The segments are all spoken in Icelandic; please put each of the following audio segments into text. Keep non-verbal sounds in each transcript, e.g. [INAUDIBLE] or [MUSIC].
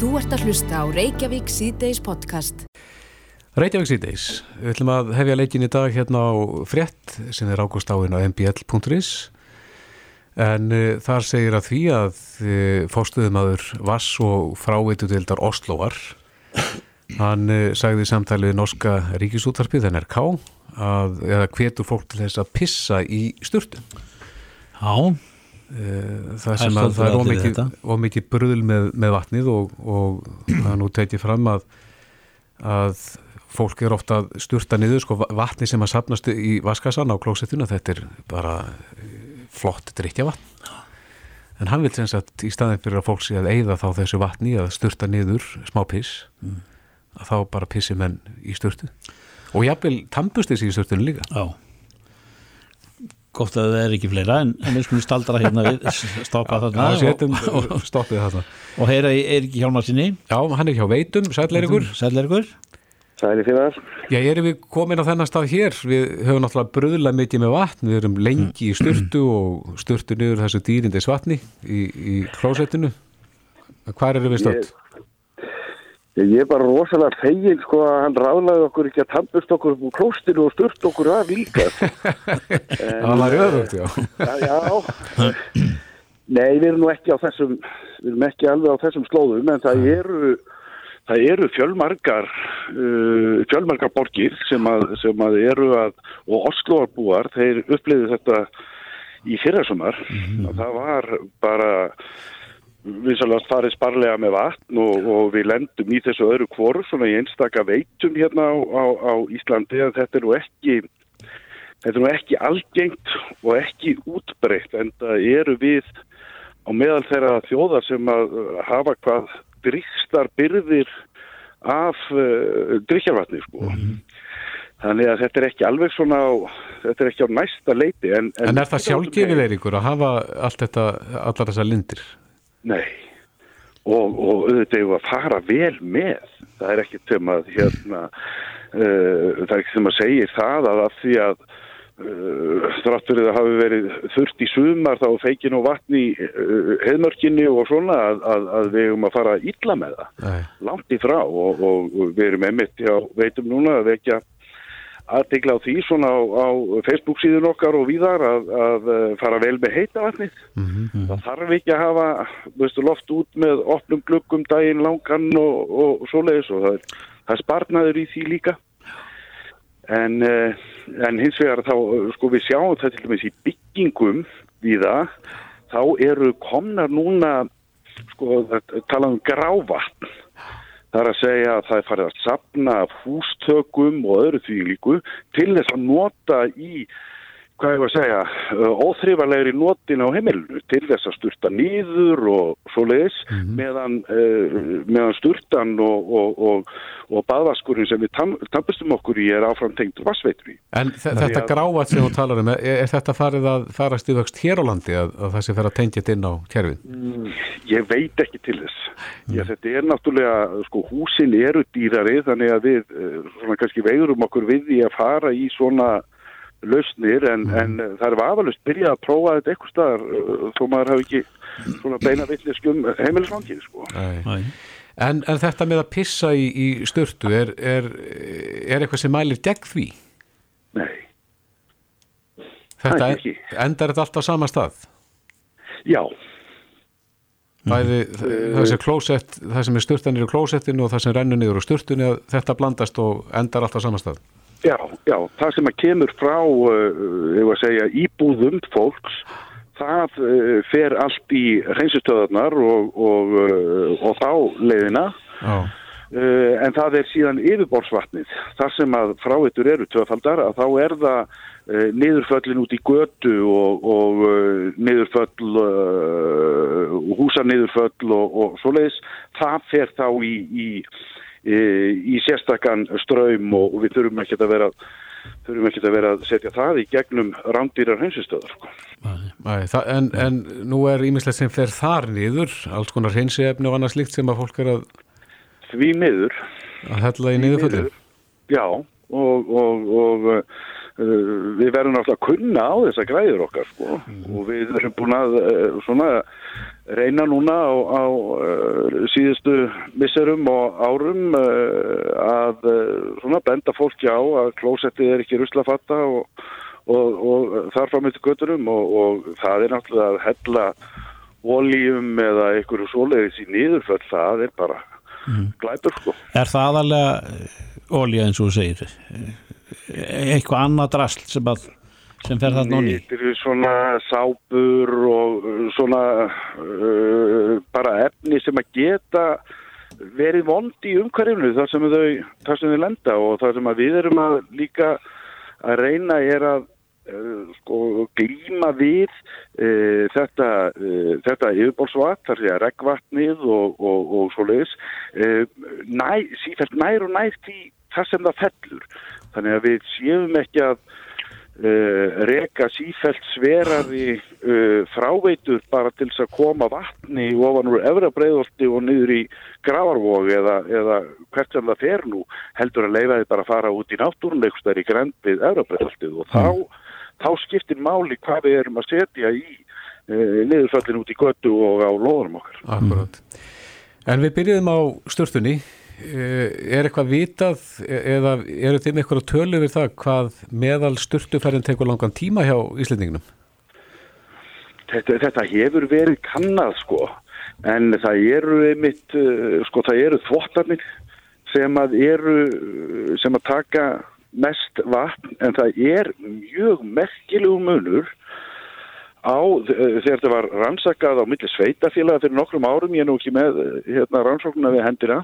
Þú ert að hlusta á Reykjavík síðdeis podcast. Reykjavík síðdeis. Við ætlum að hefja leikin í dag hérna á frétt sem er ágúst áinn á mbl.is en uh, þar segir að því að uh, fórstuðumadur Vass og fráveitudildar Oslovar hann uh, sagði í samtali við Norska Ríkisúttarpið, NRK að, eða hvetur fólk til þess að pissa í sturtu Já, það sem að það er ómikið, ómikið bröðl með, með vatnið og, og það nú tekið fram að, að fólk er ofta að sturta niður sko vatni sem að sapnast í vaskassan á klósettuna, þetta er bara flott drittja vatn en hann vil sem sagt í staðin fyrir að fólk sé að eigða þá þessu vatni að sturta niður smá piss mm. að þá bara pissi menn í sturtu. Og jáfnvel tampust þessi í sturtunum líka. Já gott að það er ekki fleira en, en við skulum staldra hérna við [LAUGHS] stoppa þarna setjum, [LAUGHS] og, þarna. og heyra í Eirik Hjálmar sinni Já, hann er hjá Veitum, Sætleirikur Sætleirikur fyrir Já, erum við komin á þennan stað hér? Við höfum náttúrulega bröðla mikið með vatn við erum lengi í sturtu og sturtu niður þessu dýrindis vatni í, í klósettinu. Hvað eru við stöld? Ég er bara rosalega fegin sko að hann ráðlaði okkur ekki að tampust okkur úr klóstinu og sturt okkur af líka. [LAUGHS] Það var öðvögt, já. Já, já. Nei, við erum nú ekki á þessum, við erum ekki alveg á þessum slóðum en það eru, það eru fjölmargar, uh, fjölmargar borgir sem að, sem að eru að, og Osloarbúar, þeir uppliði þetta í fyrrasumar mm -hmm. það var bara svolítið farið sparlega með vatn og, og við lendum í þessu öðru kvoru svona í einstaka veitum hérna á, á, á Íslandi að þetta er nú ekki þetta er nú ekki algengt og ekki útbreytt en það eru við á meðal þeirra þjóðar sem að hafa hvað drýkstar byrðir af uh, drikjarvatni sko mm -hmm. þannig að þetta er ekki alveg svona á, þetta er ekki á næsta leiti En, en, en er það sjálfgefilegur ykkur að hafa allt þetta, allar þessar lindir? Nei, og, og auðvitað er að fara vel með, það er ekkert sem að, hérna, uh, það er ekkert sem að segja það að af því að uh, þráttur það hafi verið þurft í sumar þá feikin og vatni í uh, heðmörkinni og svona að, að, að við erum að fara illa með það, Nei. langt í frá og, og, og við erum emitt, já, veitum núna að vekja aðtegla á því svona á, á Facebook síðun okkar og víðar að, að fara vel með heita vatnið. Mm -hmm. Það þarf ekki að hafa veistu, loft út með opnum glukkum daginn langan og, og, svoleiðis og það er, það er sparnaður í því líka. En, en hins vegar þá, sko við sjáum þetta til dæmis í byggingum víða, þá eru komnar núna, sko tala um grávatn Það er að segja að það er farið að sapna hústökum og öðru því líku til þess að nota í, hvað ég var að segja, óþrifalegri notin á heimilinu til þess að sturta nýður og svo leiðis mm -hmm. meðan, uh, meðan sturtan og, og, og, og baðvaskurinn sem við tam, tampustum okkur í er áframtengt vassveitur í. En þetta gráat sem þú talar um, er, er þetta farið að farast í vöxt hér á landi að, að það sé fer að tengja þetta inn á kerfin? Mm, ég veit ekki til þess. Já, þetta er náttúrulega, sko, húsin eru dýrari þannig að við, svona kannski veigurum okkur við í að fara í svona lausnir en, mm. en það er vafalust byrjað að prófa þetta eitthvað staðar þó maður hafi ekki svona beina villiskum heimilisvangið, sko. En, en þetta með að pissa í, í störtu, er, er, er eitthvað sem mælir gegn því? Nei. Þetta endar þetta alltaf á sama stað? Já. Bæði, það sem klósett, það sem er sturtanir í klósettinu og það sem rennur niður á sturtinu þetta blandast og endar alltaf sama stað Já, já, það sem að kemur frá uh, segja, íbúðum fólks það uh, fer allt í hreinsistöðarnar og, og, uh, og þá leiðina. En það er síðan yfirborðsvatnið. Þar sem að fráittur eru tvöfaldar að þá er það niðurföllin út í götu og, og niðurföll og, og svoleiðis, það fer þá í, í, í sérstakann ströym og, og við þurfum ekki að vera þurfum ekki að vera að setja það í gegnum rándýrar hreinsistöðar sko. en, en nú er ímislegt sem fer þar niður, alls konar hreinsefni og annað slikt sem að fólk er að því miður að hella í niðurföldu Já, og, og, og uh, við verðum alltaf að kunna á þessa græður okkar sko. mm. og við erum búin að uh, svona, reyna núna á, á uh, síðustu misserum og árum að svona benda fólki á að klósettið er ekki ruslafatta og, og, og þar fram eftir götturum og, og það er náttúrulega að hella ólíum eða einhverju svoleiðis í nýðurföll, það er bara mm. glæpur sko. Er það aðalega ólíu eins og þú segir? Eitthvað annað drast sem að sem fer þarna á ný? Þetta eru svona sápur og uh, svona uh, bara efni sem að geta verið vond í umhverjumlu þar sem þau, þar sem þau lenda og þar sem við erum að líka að reyna er að uh, sko glíma við uh, þetta, uh, þetta yfirbólsvat, þar sé að reggvatnið og, og, og svo leiðis uh, næ, sífælt nær og nær því þar sem það fellur þannig að við séum ekki að Uh, reka sífælt sverari uh, fráveitur bara til þess að koma vatni ofan úr efrabreiðolti og niður í gravarvog eða, eða hvert sem það fer nú heldur að leifa þið bara að fara út í náttúrunleikustar í grænt við efrabreiðoltið og þá, mm. þá skiptir máli hvað við erum að setja í uh, niðurföllin út í göttu og á loðunum okkar. Akkurat. En við byrjuðum á störtunni Eh, er eitthvað vitað eða eru með eitthvað tölu við það hvað meðal styrtuferðin tekur langan tíma hjá Íslandingunum? Þetta, þetta hefur verið kannad sko en það eru einmitt eh, sko það eru þvottarnir sem að eru sem að taka mest vatn en það er mjög merkilegu munur á þegar þetta var rannsakað á milli sveitafélaga fyrir nokkrum árum ég er nú ekki með hérna, rannsóknuna við hendina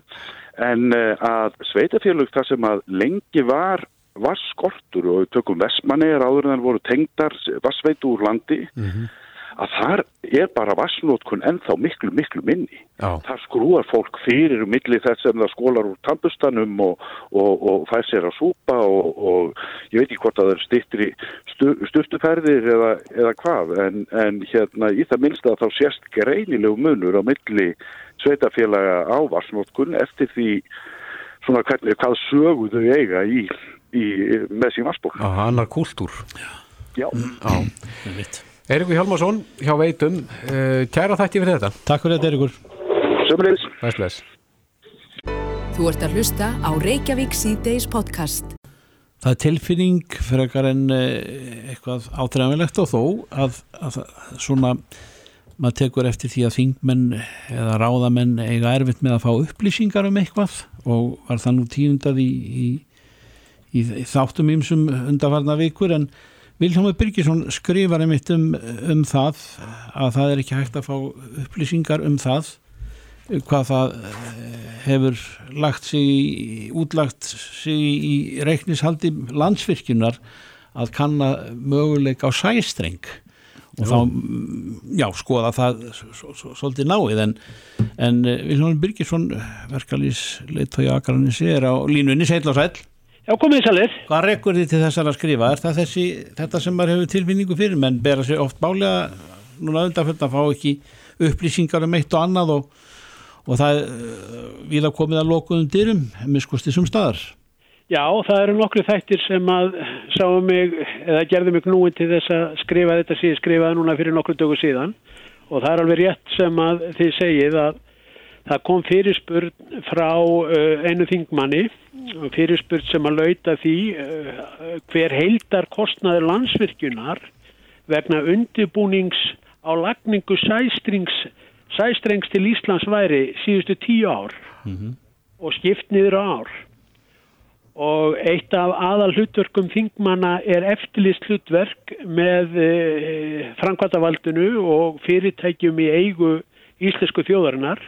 en eh, að sveitafélug þar sem að lengi var var skortur og tökum vestmannegar áður en það voru tengdar vassveitu úr landi mm -hmm. Að þar er bara vassnótkun ennþá miklu miklu minni Já. þar skrúar fólk fyrir um milli þess sem það skólar úr tampustanum og, og, og fær sér að súpa og, og ég veit ekki hvort að það er stittri stu, stuftuferðir eða, eða hvað en, en hérna í það minnst að þá sést greinilegu munur á milli sveitafélaga á varsnótkun eftir því svona hvernig, hvað sögu þau eiga í, í með sín varsbók. Já, annar kúltúr. Já. Já. Eirikur Hjalmarsson hjá Veitum, eh, kæra þætti fyrir þetta. Takk fyrir þetta Eirikur. Sömulegis. Bless, bless. Þú ert að hlusta á Reykjavík C-Days podcast. Það er tilfinning fyrir ekkar en eh, eitthvað átræðanlegt og þó að, að svona maður tekur eftir því að þingmenn eða ráðamenn eiga erfitt með að fá upplýsingar um eitthvað og var það nú tíundað í, í, í, í þáttum ímsum undarfarna vikur en Vilhelmur Byrkisson skrifar einmitt um, um það að það er ekki hægt að fá upplýsingar um það hvað það eh, hefur lagt sig útlagt sig í reiknishaldi landsvirkjunar að kanna möguleik á sæstreng. Og Jú. þá, já, skoða það svolítið náið en, en eh, Vilhelm Birgisson verkalýs leittói Akranissi er á línunni, sæl og sæl Já, komið sælir Hvað rekkur þið til þessar að skrifa? Er það þessi, þetta sem maður hefur tilfinningu fyrir? Menn bera sér oft bálega núna undanfjöld að fá ekki upplýsingar um eitt og annað og, og það uh, vil að komið að lokuðum dyrum með skostið sem staðar. Já, það eru nokkru þættir sem að sáum mig, eða gerði mig núin til þess að skrifa þetta síðan skrifaði núna fyrir nokkru dögu síðan. Og það er alveg rétt sem að þið segið að það kom fyrirspurn frá uh, einu þingmanni fyrirspurn sem að lauta því uh, hver heildar kostnaður landsvirkjunar vegna undibúnings á lagningu sæstrings, sæstrengs til Íslands væri síðustu tíu ár mm -hmm. og skipt niður ár og eitt af aðal hlutverkum þingmanna er eftirlist hlutverk með e, framkvæmtavaldinu og fyrirtækjum í eigu íslensku þjóðarinnar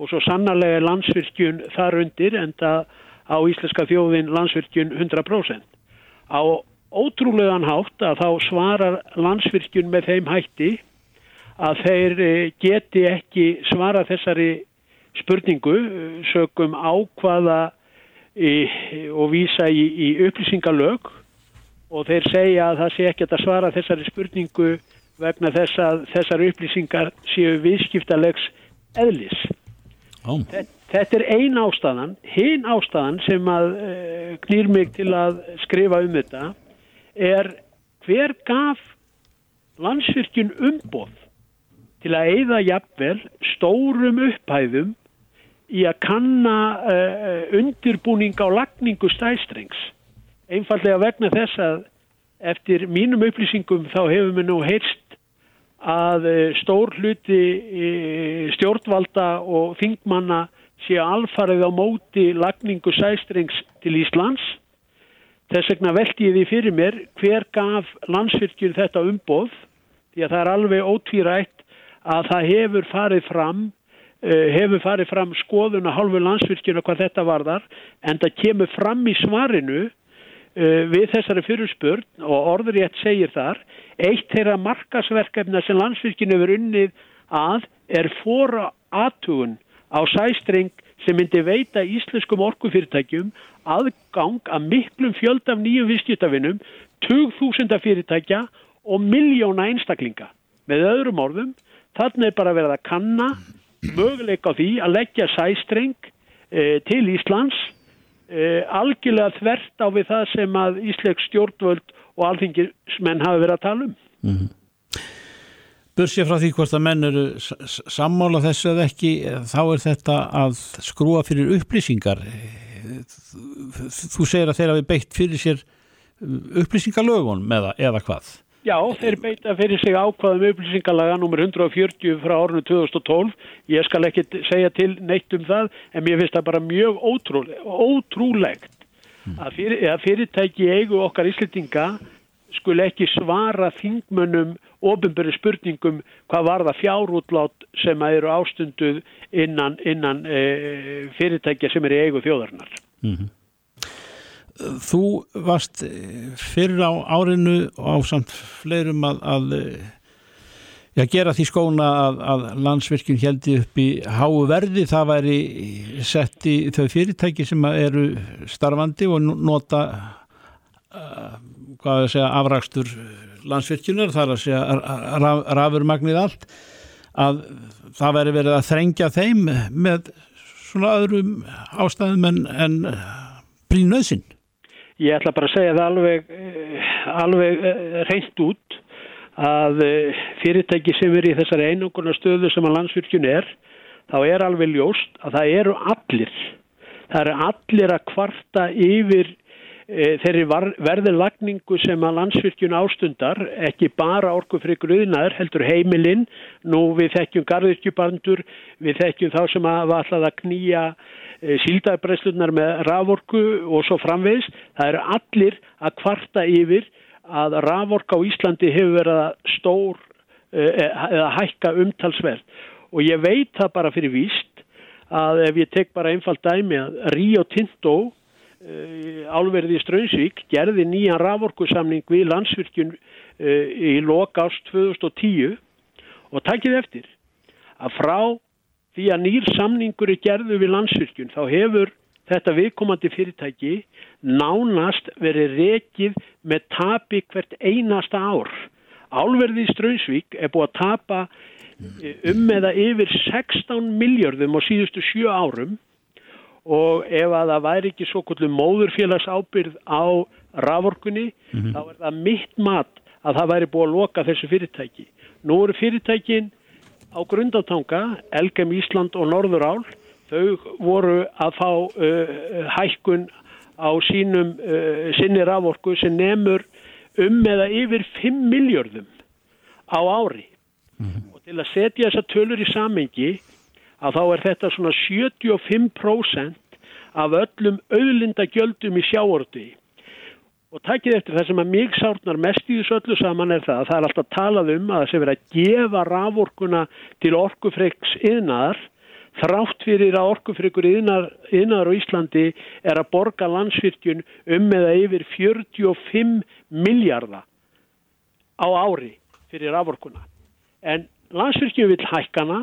og svo sannarlega er landsvirkjun þar undir en það á íslenska þjóðin landsvirkjun 100%. Á ótrúlegan hátt að þá svarar landsvirkjun með þeim hætti að þeir e, geti ekki svara þessari spurningu sögum ákvaða í, og vísa í, í upplýsingalög og þeir segja að það sé ekkert að svara þessari spurningu vegna þess að þessar upplýsingar séu viðskiptalegs eðlis. Oh. Þetta er ein ástæðan, hinn ástæðan sem að uh, knýr mig til að skrifa um þetta er hver gaf landsvirkjun umboð til að eigða jafnvel stórum upphæðum í að kanna uh, undirbúning á lagningu stæstrengs einfallega vegna þess að eftir mínum upplýsingum þá hefur við nú heyrst að stór hluti stjórnvalda og þingmanna séu alfarið á móti lagningu sæstrengs til Íslands. Þess vegna veldi ég því fyrir mér hver gaf landsfyrkjur þetta umboð? Því að það er alveg ótvírætt að það hefur farið fram uh, hefur farið fram skoðun að hálfu landsfyrkjuna hvað þetta varðar en það kemur fram í svarinu við þessari fyrirspurn og orður ég að segja þar eitt þeirra markasverkefna sem landsfyrkjun hefur unnið að er fóra aðtugun á sæstreng sem myndi veita íslenskum orkufyrirtækjum aðgang að miklum fjöld af nýjum vistjutafinum, 20.000 fyrirtækja og miljóna einstaklinga. Með öðrum orðum, þarna er bara verið að kanna möguleika á því að leggja sæstreng e, til Íslands e, algjörlega þvert á við það sem að Ísleik stjórnvöld og alþingismenn hafi verið að tala um. Mm -hmm. Bursið frá því hvort að menn eru sammála þessu eða ekki, þá er þetta að skrúa fyrir upplýsingar. Þú segir að þeir hafi beitt fyrir sér upplýsingalögun með það eða hvað? Já, þeir beita fyrir sig ákvaðum upplýsingalaga nr. 140 frá árunum 2012. Ég skal ekki segja til neitt um það, en mér finnst það bara mjög ótrúlegt, ótrúlegt mm. að, fyrir, að fyrirtæki eigu okkar íslitinga skul ekki svara þingmönnum ofinböru spurningum hvað var það fjárútlát sem eru ástunduð innan, innan e, fyrirtækja sem er í eigu þjóðarnar. Mm -hmm. Þú varst fyrir á árinu á samt fleirum að, að já, gera því skóna að, að landsvirkjum heldi upp í háu verði. Það væri sett í þau fyrirtæki sem eru starfandi og nota uh, hvað að segja afrakstur landsvirkjunar, þar að segja rafurmagnir allt að það veri verið að þrengja þeim með svona öðrum ástæðum en, en brínöðsinn. Ég ætla bara að segja það alveg, eh, alveg eh, reynd út að eh, fyrirtæki sem er í þessari einungurna stöðu sem að landsvirkjun er, þá er alveg ljóst að það eru allir. Það eru allir að kvarta yfir E, þeirri verðilagningu sem að landsvirkjun ástundar, ekki bara orkufrikur auðnaður, heldur heimilinn, nú við þekkjum garðirkjubandur, við þekkjum þá sem að var alltaf að knýja síldarbreyslunar með raforku og svo framvegs, það eru allir að kvarta yfir að raforka á Íslandi hefur verið stór e, eða hækka umtalsverð og ég veit það bara fyrir víst að ef ég tek bara einfalt dæmi að Río Tinto Eh, álverði í Strömsvík gerði nýjan raforkusamning við landsvirkjun eh, í loka ást 2010 og takkið eftir að frá því að nýr samningur er gerðu við landsvirkjun þá hefur þetta viðkomandi fyrirtæki nánast verið rekið með tapi hvert einasta ár. Álverði í Strömsvík er búið að tapa eh, um eða yfir 16 miljardum á síðustu sjö árum og ef að það væri ekki svo kvöldum móðurfélags ábyrð á raforkunni mm -hmm. þá er það mitt mat að það væri búið að loka þessu fyrirtæki. Nú eru fyrirtækin á grundatanga, Elgem Ísland og Norðurál, þau voru að fá uh, hækkun á sínum uh, sinni raforku sem nefnur um eða yfir 5 miljardum á ári. Mm -hmm. Og til að setja þessa tölur í samengi að þá er þetta svona 75% af öllum auðlindagjöldum í sjáordi. Og takkið eftir það sem að mig sárnar mest í þessu öllu saman er það að það er alltaf talað um að það sé verið að gefa raforkuna til orkufreiks yðnar þrátt fyrir að orkufreikur yðnar á Íslandi er að borga landsvirkjun um eða yfir 45 miljardar á ári fyrir raforkuna. En landsvirkjun vil hækkana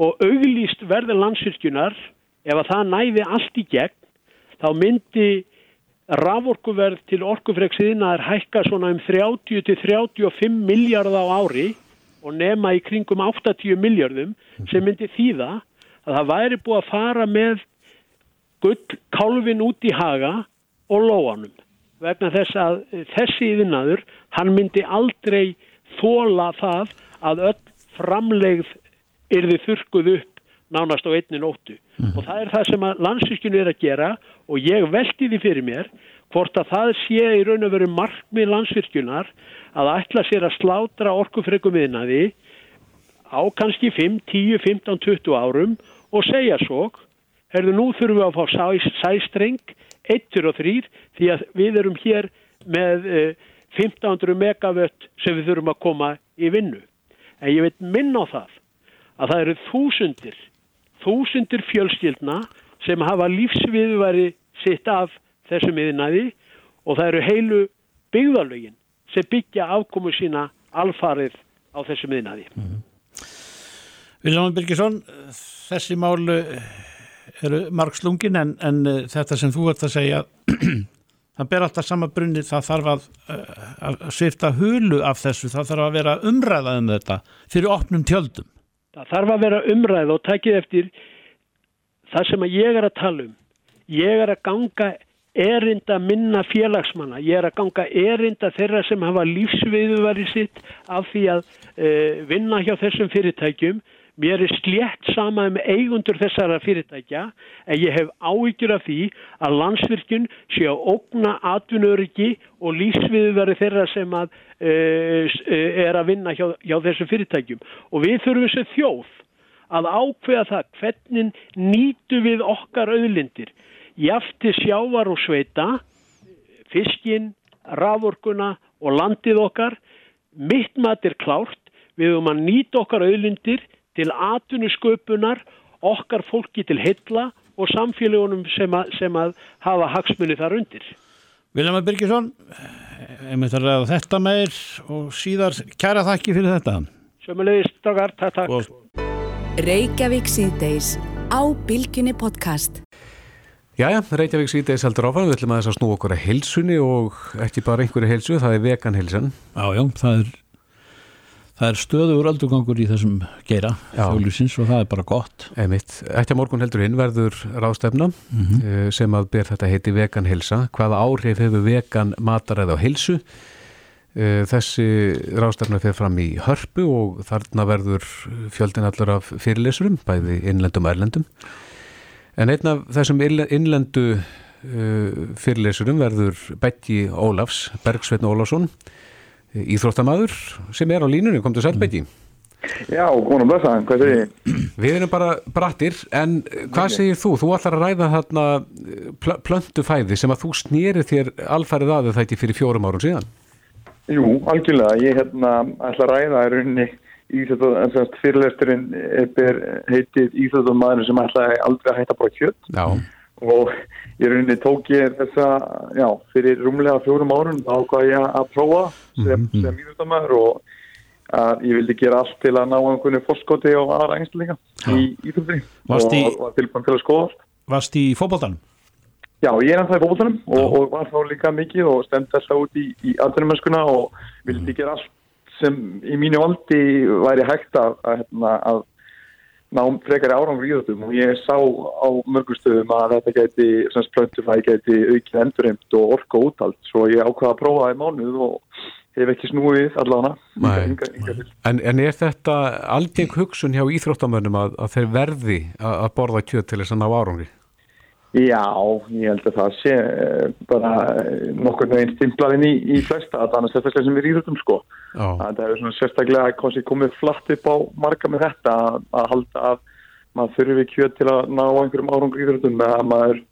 og auglýst verður landsvirkjunar ef að það næði allt í gegn þá myndi raforkuverð til orkufreksiðina er hækka svona um 30-35 miljardar á ári og nema í kringum 80 miljardum sem myndi þýða að það væri búið að fara með gull kálfin út í haga og lóanum. Vegna þess að þessi yfirnaður hann myndi aldrei þóla það að öll framlegð er þið þurkuð upp nánast á einni nóttu mm. og það er það sem að landsvirkjunu er að gera og ég veldi því fyrir mér hvort að það sé í raun og veru markmið landsvirkjunar að ætla sér að slátra orkufregum viðnaði á kannski 5, 10, 15, 20 árum og segja svo, herðu nú þurfum við að fá sæ, sæstreng, 1 og 3 því að við erum hér með eh, 1500 megavött sem við þurfum að koma í vinnu. En ég veit minn á það að það eru þúsundir, þúsundir fjölskyldna sem hafa lífsviðværi sitt af þessum yðinæði og það eru heilu byggðalögin sem byggja afkomu sína alfarið á þessum yðinæði. Mm -hmm. Viljáman Birgisson, þessi málu eru margslungin en, en eh, þetta sem þú ert að segja [CLEARS THROAT] það ber alltaf sama brunni það þarf að, eh, að svifta hulu af þessu, það þarf að vera umræða um þetta fyrir opnum tjöldum það þarf að vera umræða og takið eftir það sem að ég er að tala um. Ég er að ganga erinda minna félagsmanna. Ég er að ganga erinda þeirra sem hafa lífsviðuvari sitt af því að uh, vinna hjá þessum fyrirtækjum Mér er slétt sama um eigundur þessara fyrirtækja en ég hef áhyggjur af því að landsvirkjun sé að ógna atvinnuriki og lífsviðverði þeirra sem að, uh, er að vinna hjá, hjá þessum fyrirtækjum. Og við þurfum sem þjóð að ákveða það hvernig nýtu við okkar auðlindir. Jafti sjávar og sveita, fiskin, rafurkuna og landið okkar. Mitt mat er klárt. Við höfum að nýta okkar auðlindir til atvinnusköpunar okkar fólki til heilla og samfélagunum sem að, sem að hafa hagsmunni þar undir. Viljama Birgisson, einmitt að ræða þetta meir og síðar kæra þakki fyrir þetta. Sjömmulegist, dagar, takk, takk. Og... Reykjavík síðdeis á Bilginni podcast. Jæja, Reykjavík síðdeis heldur áfram, við ætlum að þess að snú okkur að heilsunni og ekki bara einhverju heilsu, það er vegan heilsan. Já, já, það er það er stöður aldurgangur í þessum geira þjóðlýsins og það er bara gott. Eftir morgun heldur inn verður ráðstefna mm -hmm. sem að ber þetta heiti vegan hilsa. Hvaða áhrif hefur vegan mataræð á hilsu? Eh, þessi ráðstefna fyrir fram í hörpu og þarna verður fjöldin allar af fyrirlesurum, bæði innlendum og erlendum. En einn af þessum innlendu eh, fyrirlesurum verður Beggi Ólafs, Bergsveitn Ólafsson íþróttamaður sem er á línunni, kom til Sælbæki Já, góðan og blessaðan, hvað segir ég? Við erum bara brattir, en hvað okay. segir þú? Þú ætlar að ræða þarna eh, pl plöntu fæði sem að þú snýrið þér alfarið aðeins þetta fyrir fjórum árun síðan Jú, algjörlega, ég hérna ætla að ræða í rauninni fyrirlesturinn heitir íþróttamaður sem ætla aldrei að hætta bara kjött Já og ég rauninni tók ég þessa, já, fyrir rúmlega fjórum árun þá hvað ég að prófa sem, -hmm. sem íþjóttamæður og að ég vildi gera allt til að ná einhvern fórskóti og aðra einstaklinga í íþjóttinni og, og tilbæðan til að skoða. Varst í fókbóltanum? Já, ég er ennþá í fókbóltanum og, og var þá líka mikið og stemd þess að út í, í aðtunumönskuna og vildi mm. gera allt sem í mínu valdi væri hægt að, að, hérna, að ná frekari árangur í þessum og ég sá á mörgustöðum að þetta geti, sem spröntifæði geti aukið endurimt og orka útalt svo ég ákvaða að prófa það í mánuð og hef ekki snúið allavega en, en er þetta algeng hugsun hjá íþróttamönnum að, að þeir verði að, að borða kjöt til þess að ná árangri? Já, ég held að það sé eh, bara eh, nokkur neginn stimplaðinn í, í flesta að annars er þetta sem við rýðum sko. Það er svona sérstaklega komið flatt upp á marga með þetta að, að halda að maður þurfi kjöt til að ná einhverjum árangur íþróttum með að maður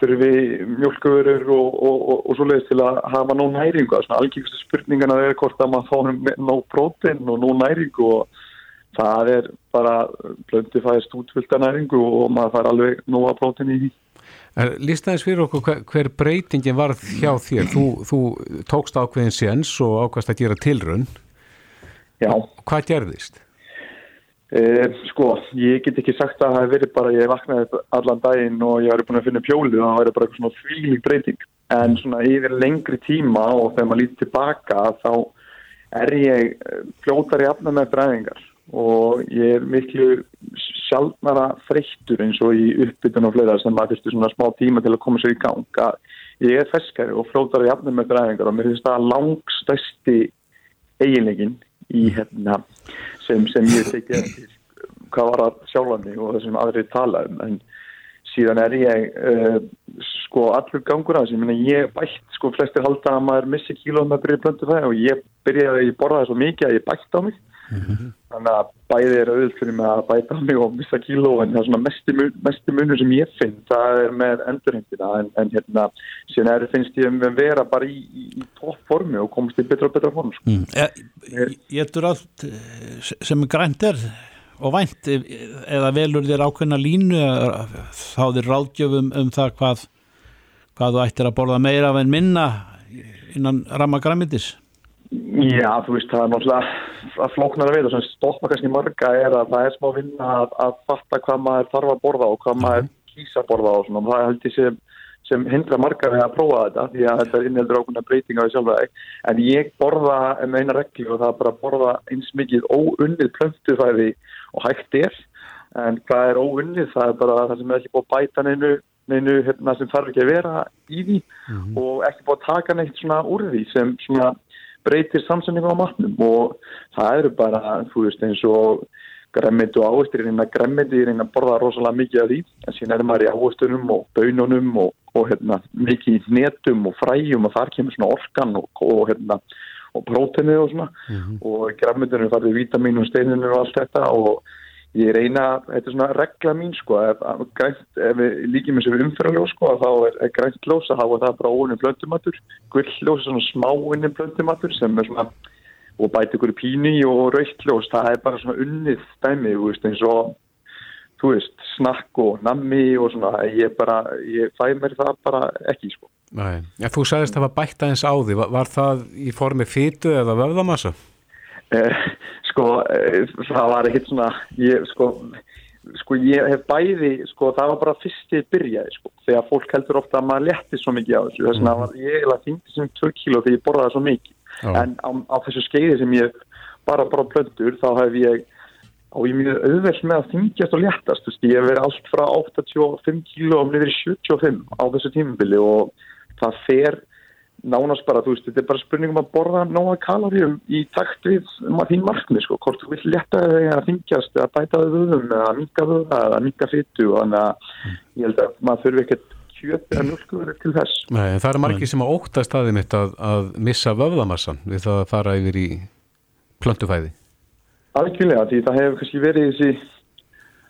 þurfi mjölkuvörur og, og, og, og svo leiðist til að hafa nóg næringu. Algjörstu spurningana er hvort að maður fá nóg prótein og nóg næringu og það er bara blöndi fæðist útvölda næringu og maður fær alveg nóga prótin í því. Lýstaðis fyrir okkur hver, hver breytingin var hjá þér? Þú, þú tókst ákveðin séns og ákvæmst að gera tilrönn. Já. Hvað gerðist? Eh, sko, ég get ekki sagt að það hef verið bara, ég vaknaði allan daginn og ég væri búin að finna pjólu og það væri bara eitthvað svona frílig breyting. En svona yfir lengri tíma og þegar maður lítið tilbaka þá er ég fljótar í afna með bræðingar og ég er miklu sjálfnara freyttur eins og í uppbytun og fleira sem að fyrstu svona smá tíma til að koma sér í gang að ég er feskari og flótar í afnum með dræfingar og mér finnst það langstæsti eiginlegin í hérna sem, sem ég tekja hvað var að sjálfa mig og það sem aðrið tala um en síðan er ég uh, sko allur gangur að þessu ég bætt, sko flestir halda að maður missi að byrja blöndu það og ég byrjaði að borða það svo mikið að ég bætt á mig mm -hmm. Þannig að bæði er auðvitað fyrir mig að bæta mig og missa kíló en það er svona mesti munur sem ég finn það er með endurhendina en, en hérna síðan er, finnst ég að vera bara í, í, í toppformi og komast í betra og betra form sko. mm. Ég eftir allt eh, sem grænt er og vænt eða velur þér ákveðna línu þá þér ráðgjöfum um það hvað, hvað þú ættir að borða meira af en minna innan ramma græmitis Já, þú veist, það er náttúrulega að flóknar að veita, sem stoppa kannski marga er að það er smá vinna að, að fatta hvað maður þarf að borða og hvað maður kýsa að borða og svona, það held ég sem, sem hindra marga við að prófa þetta því að þetta er innheldur ákveðna breyting á því sjálf en ég borða um eina regli og það er bara að borða eins mikið óunnið plöntufæði og hægt er. En hvað er óunnið, það er bara það sem er ekki búið að bæta neinu neinu hérna, sem þarf ekki að vera í því mm -hmm. og ekki búið að taka neitt svona úr því sem svona breytir samsendingu á matnum og það eru bara, þú veist, eins og gremmiti og áherstir í reyna gremmiti í reyna að borða rosalega mikið af því en síðan er maður í áherstunum og bönunum og, og hérna, mikið í netum og fræjum og þar kemur svona orkan og, og hérna og prótinu og svona mm -hmm. og gremmitinu farið vítamínu og steininu og allt þetta og ég reyna, þetta er svona regla mín sko, ef, grænt, ef við líkjum þessu umfyrarljós sko, þá er, er grænt ljós að hafa það bara óunni blöndumatur, gullljós er svona smáunni blöndumatur sem er svona, og bæti ykkur píni og rauktljós, það er bara svona unnið stæmi, þú veist, eins og þú veist, snakk og nammi og svona, ég bara, ég fæ mér það bara ekki sko. Nei, ja, þú sagðist að það var bætt aðeins á því, var, var það í formi fytu eða vöðamassa? Eh, sko, eh, það var ekkert svona ég, sko, sko, ég hef bæði sko, það var bara fyrst ég byrjaði, sko, þegar fólk heldur ofta að maður letti svo mikið á þessu, þess vegna mhm. var ég eða þingti sem 2 kíló þegar ég borðaði svo mikið, oh. en á, á þessu skeiði sem ég bara bara plöndur, þá hef ég og ég mjög auðveld með að þingjast og léttast, ég hef verið allt frá 85 kíló og niður í 75 á þessu tímubili og það fer nánast bara, þú veist, þetta er bara spurningum að borða nóga kaloríum í takt við þín markni, sko, hvort þú vill leta þig að þingjast eða bæta þig vöðum eða minka vöða eða minka fyttu og þannig að ég held að maður þurfi ekkert kjöp eða mjölkuður til þess. Nei, það er margir sem á óttast aðeins mitt að, að missa vöðamassan við það að fara yfir í plöntufæði. Algjörlega, því það hefur kannski verið þessi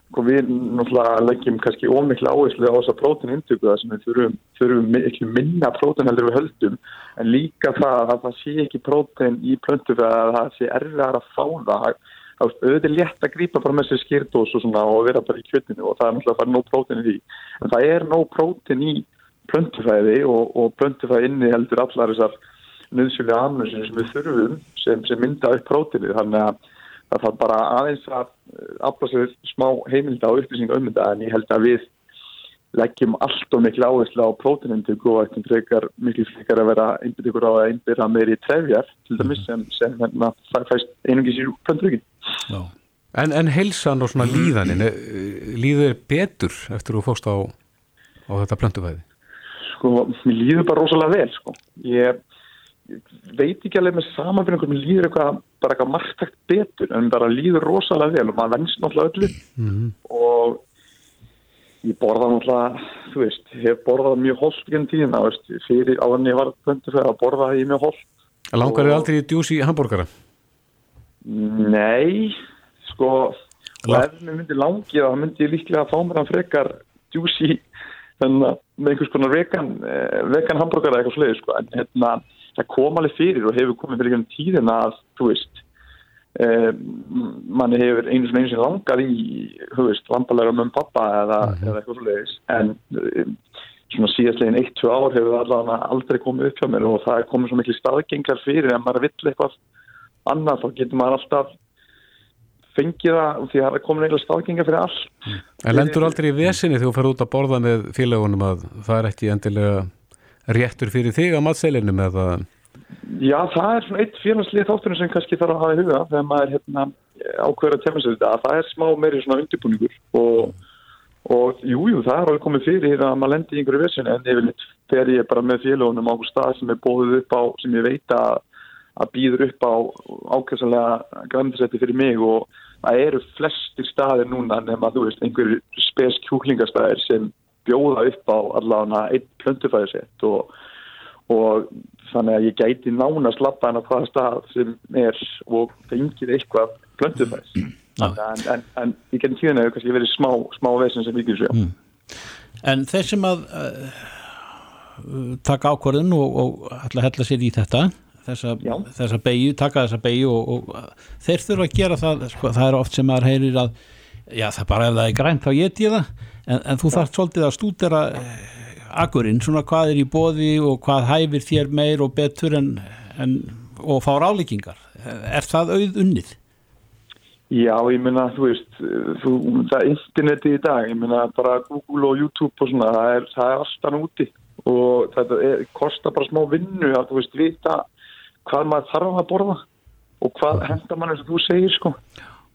og sko, við náttúrulega leggjum kannski ómikla áherslu á þessa prótunindöku þar sem við þurfum, þurfum miklu minna prótun heldur við höldum en líka það að það sé ekki prótun í plöntu að það sé erfiðar að fá það. Auðvitað er létt að grípa bara með sér skýrdós og, og vera bara í kjötinu og það er náttúrulega að fara nóg prótun í því. En það er nóg prótun í plöntufæði og, og plöntufæði inni heldur allar þessar nöðsjölu annars sem við þurfum sem, sem mynda upp prótinu þannig að það þarf bara aðeins að eh, afla sér smá heimilda og upplýsinga um þetta en ég held að við leggjum allt og miklu áherslu á prótinindug og eitthvað frekar miklu frekar að vera einbit ykkur á að einbira meiri trefjar til dæmis sem, sem hérna, það fæst einungis í plöndrugin. En, en heilsan og svona líðanin, eh, líður betur eftir að þú fóst á, á þetta plöndufæði? Sko, mér líður bara rosalega vel sko. Ég veit ekki alveg með samanfyrir einhvern veginn líður eitthvað bara eitthvað margtækt betur en bara líður rosalega vel og maður vennst náttúrulega öllu mm -hmm. og ég borða náttúrulega þú veist, hef borðað mjög holdt genn tíðina, veist, fyrir áðan ég var pöntu fyrir að borða það í mjög holdt Langar þið aldrei í djúsi hambúrgara? Nei sko, og ef mér myndi langið þá myndi ég líklega að fá mér að frekar djúsi með einhvers konar vegan, eh, vegan hambúrgara eitthvað sko, hérna það kom alveg fyrir og hefur komið fyrir einhvern tíðina að, þú veist eh, manni hefur einu sem einu sem langað í, þú veist, lambalega um pappa eða, mm eða eitthvað svolítið en eh, svona síðastlegin 1-2 ár hefur allavega aldrei komið upp hjá mér og það er komið svo miklu staðgengar fyrir. En maður vill eitthvað annað þá getur maður alltaf fengið það því að það er komin einhverja staðgengar fyrir allt. En lendur aldrei í vesinni þegar þú fer út að borða með félagunum að það er ekki endilega réttur fyrir þig á matselinum eða? Já, það er svona eitt félagslið þáttunum sem kannski þarf að hafa í huga þegar maður hérna, ákveður að tefna sér þetta að það er smá meiri svona undirbúningur og, og jújú, jú, það er alveg komið fyrir að maður lendir í einhverju vissin en yfirleitt fer ég bara með félagunum á einhver stað sem er bóðið upp á, sem ég veit að, að býður upp á ákveðsanlega græmdisætti fyrir mig og það eru flestir staðir núna nema þú veist einhverjur spes kjúklingastæðir sem bjóða upp á allavega einn plöntufæðisett og, og þannig að ég gæti nánast lappa hann á hvaða stað sem er og fengið eitthvað plöntufæðis. En, en, en ég geti tíðan að kannski verið smá, smá vesin sem vikið sér mm. En þeir sem að uh, taka ákvarðin og, og ætla að hella sér í þetta þessa, þessa beigju, taka þessa beigju og, og þeir þurfa að gera það sko, það er oft sem maður heyrir að já það bara ef það er grænt þá get ég það. En, en þú þarf svolítið að stúdera eh, akkurinn, svona hvað er í bóði og hvað hæfir þér meir og betur en, en og fá ráleikingar er það auð unnið? Já, ég minna, þú veist þú, það er interneti í dag ég minna bara Google og YouTube og svona það er, það er alltaf núti og þetta er, kostar bara smá vinnu að þú veist vita hvað maður þarf að borða og hvað henda mann eins og þú segir sko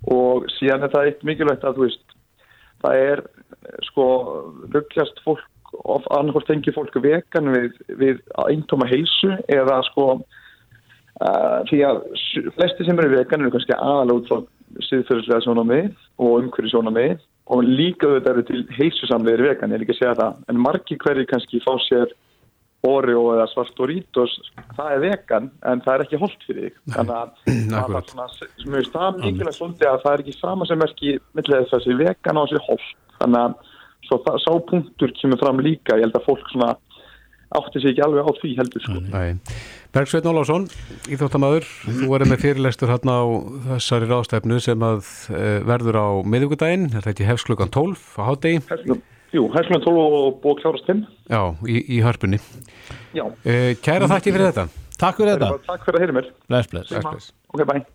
og síðan er það eitt mikilvægt að þú veist það er sko lukjast fólk of annarkort tengi fólk vegan við, við eintóma heilsu eða sko uh, því að flesti sem eru vegan eru kannski aðalega út frá síðfyrirslega sjóna með og umhverju sjóna með og líka þetta eru til heilsusamleiri vegan, ég er ekki að segja það en margi hverju kannski fá sér Oreo eða Svartoritos það er vegan en það er ekki holdt fyrir þig. Þannig að [CLEARS THROAT] það er svona er mikilvægt svolítið að það er ekki sama sem er ekki millega þessi vegan og þessi holdt. Þannig að svo það, sá punktur kemur fram líka, ég held að fólk svona átti sig ekki alveg á því heldur sko. Bergsveit Nólásson Íþjóttamæður, þú verður með fyrirlestur hérna á þessari rástefnu sem að e, verður á miðugudaginn, þetta er hefst klukkan 12 á hátegi Jú, hæslega 12 og búið klárast 5. Já, í, í hörpunni. Já. Uh, kæra þakki fyrir þetta. Takk fyrir þetta. Takk fyrir að heyra mér. Bless, bless. bless. Ok, bye.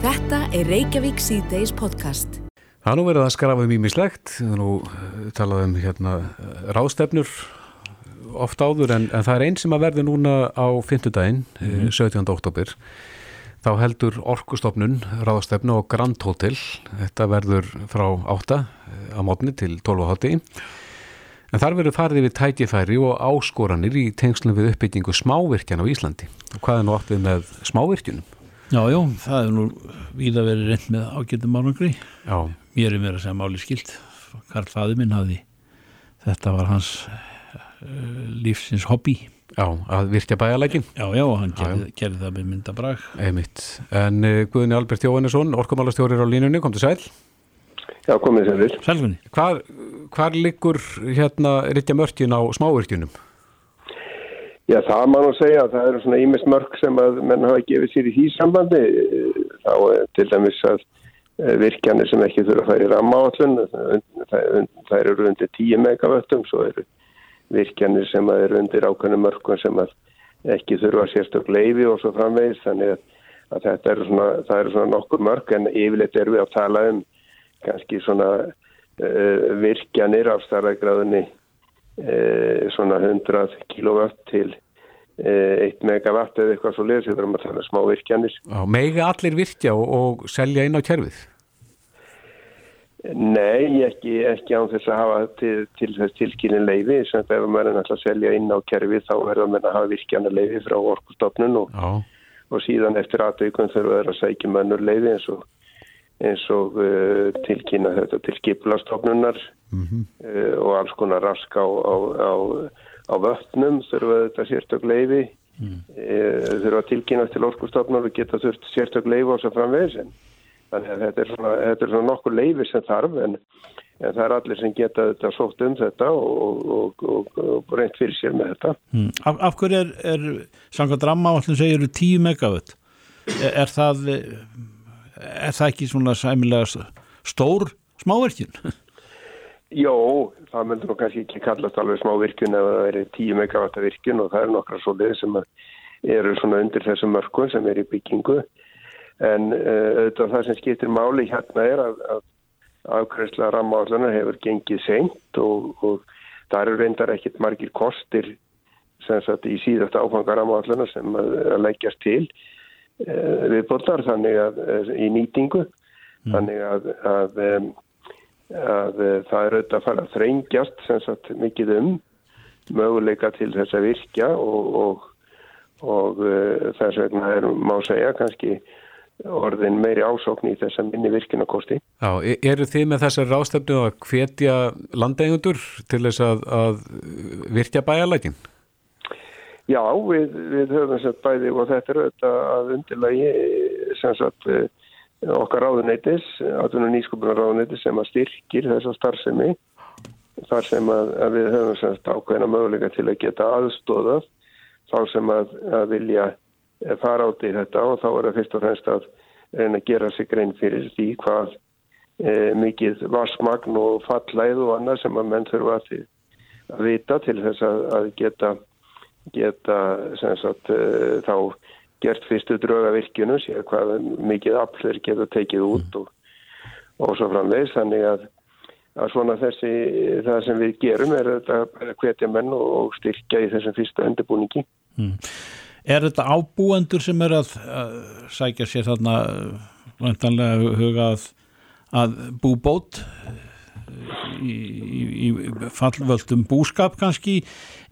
Þetta er Reykjavík C-Days podcast. Það nú verið að skrafa um ímislegt. Það nú eh, talað um hérna ráðstefnur oft áður en, en það er einn sem að verði núna á fymtudaginn, mm -hmm. 17. oktober þá heldur Orkustofnun ráðstefnu og Grand Hotel. Þetta verður frá 8 eh, á mótni til 12.30 en þar verður farið við tækifæri og áskoranir í tengslum við uppbyggingu smávirkjan á Íslandi. Og hvað er nú átt við með smávirkjunum? Já, já, það er nú víða verið reynd með ágættum árangri. Mér er mér að segja máli skilt Karl Fæði minn hafði þetta var hans uh, lífsins hobby Já, að virkja bæalækin Já, já, hann gerði, gerði það með myndabrag. Einmitt, en uh, Guðni Albert Jóhannesson orkumálastjórir á línunni, kom til sæl. Já, komið sér vil Sælgunni Hvar, hvar liggur hérna rittja mörkin á smávirkjunum? Já, það má nú segja að það eru svona ímest mörk sem að menn hafa gefið sér í því sambandi. Þá til dæmis að eh, virkjanir sem ekki þurfa að færi ramma áallun það eru undir 10 megavöttum svo eru virkjanir sem að eru undir ákveðinu mörgum sem að ekki þurfa sérstök leifi og svo framvegis þannig að, þetta eru svona, er svona nokkur mörg en yfirleitt er við að tala um kannski svona uh, virkjanir af starraðgráðinni uh, svona 100 kilowatt til uh, 1 megawatt eða eitthvað svo leiðis, þetta er um að tala um smá virkjanir. Mega allir virkja og, og selja inn á kjærfið? Nei, ekki, ekki án þess að hafa til, til þess tilkynning leiði sem ef maður er náttúrulega að selja inn á kerfi þá verður maður að hafa virkjana leiði frá orkustofnun og, og síðan eftir aðaukun þurfa þeirra að sækja mannur leiði eins og, eins og uh, tilkynna þetta til skipulastofnunar mm -hmm. uh, og alls konar rask á, á, á, á vötnum þurfa þetta sérstök leiði mm. uh, þurfa tilkynna til orkustofnunar og geta þurft sérstök leiði á þess að framvegis en Þannig að þetta er svona, þetta er svona nokkur leifir sem þarf en, en það er allir sem geta þetta sótt um þetta og, og, og, og reynt fyrir sér með þetta. Mm. Af, af hverju er, er samkvæmt ramma allir segir 10 megawatt? Er, er, það, er það ekki svona sæmilega stór smáverkjun? [LAUGHS] Jó, það myndur nú kannski ekki kallast alveg smávirkjun ef það er 10 megawatt virkjun og það er nokkra svo leið sem eru svona undir þessum mörgum sem er í byggingu en uh, auðvitað það sem skiptir máli hérna er að, að afkvæmslega rammaállanar hefur gengið seint og, og það eru reyndar ekkit margir kostir sem sagt í síðast áfanga rammaállanar sem að, að leggjast til uh, við botar þannig að uh, í nýtingu mm. þannig að, að það er auðvitað að fara að þrengjast sem sagt mikið um möguleika til þess að virkja og, og, og þess vegna er má segja kannski orðin meiri ásókn í þessa minni virkinakosti. Já, e, eru þið með þessar rástefnu að hvetja landeigundur til þess að, að virkja bæjarlækin? Já, við, við höfum sett bæði og þetta er auðvitað að undirlagi sem sagt okkar ráðuneytis, atvinnum nýskupunar ráðuneytis sem að styrkir þessa starfsemi þar sem að, að við höfum sagt ákveðina möguleika til að geta aðstóðað þá sem að, að vilja fara átt í þetta og þá er það fyrst og fremst að reyna að gera sig grein fyrir því hvað e, mikið varsmagn og fallæð og annað sem að menn þurfa að, að vita til þess að, að geta, geta sagt, e, þá gert fyrstu draugavirkjunu, sér hvað mikið aflir geta tekið út og, og svo framvegs þannig að að svona þessi, það sem við gerum er að hvetja menn og styrkja í þessum fyrsta undirbúningi. Mm. Er þetta ábúendur sem er að, að sækja sér þarna vantanlega huga að, að bú bót í, í, í fallvöldum búskap kannski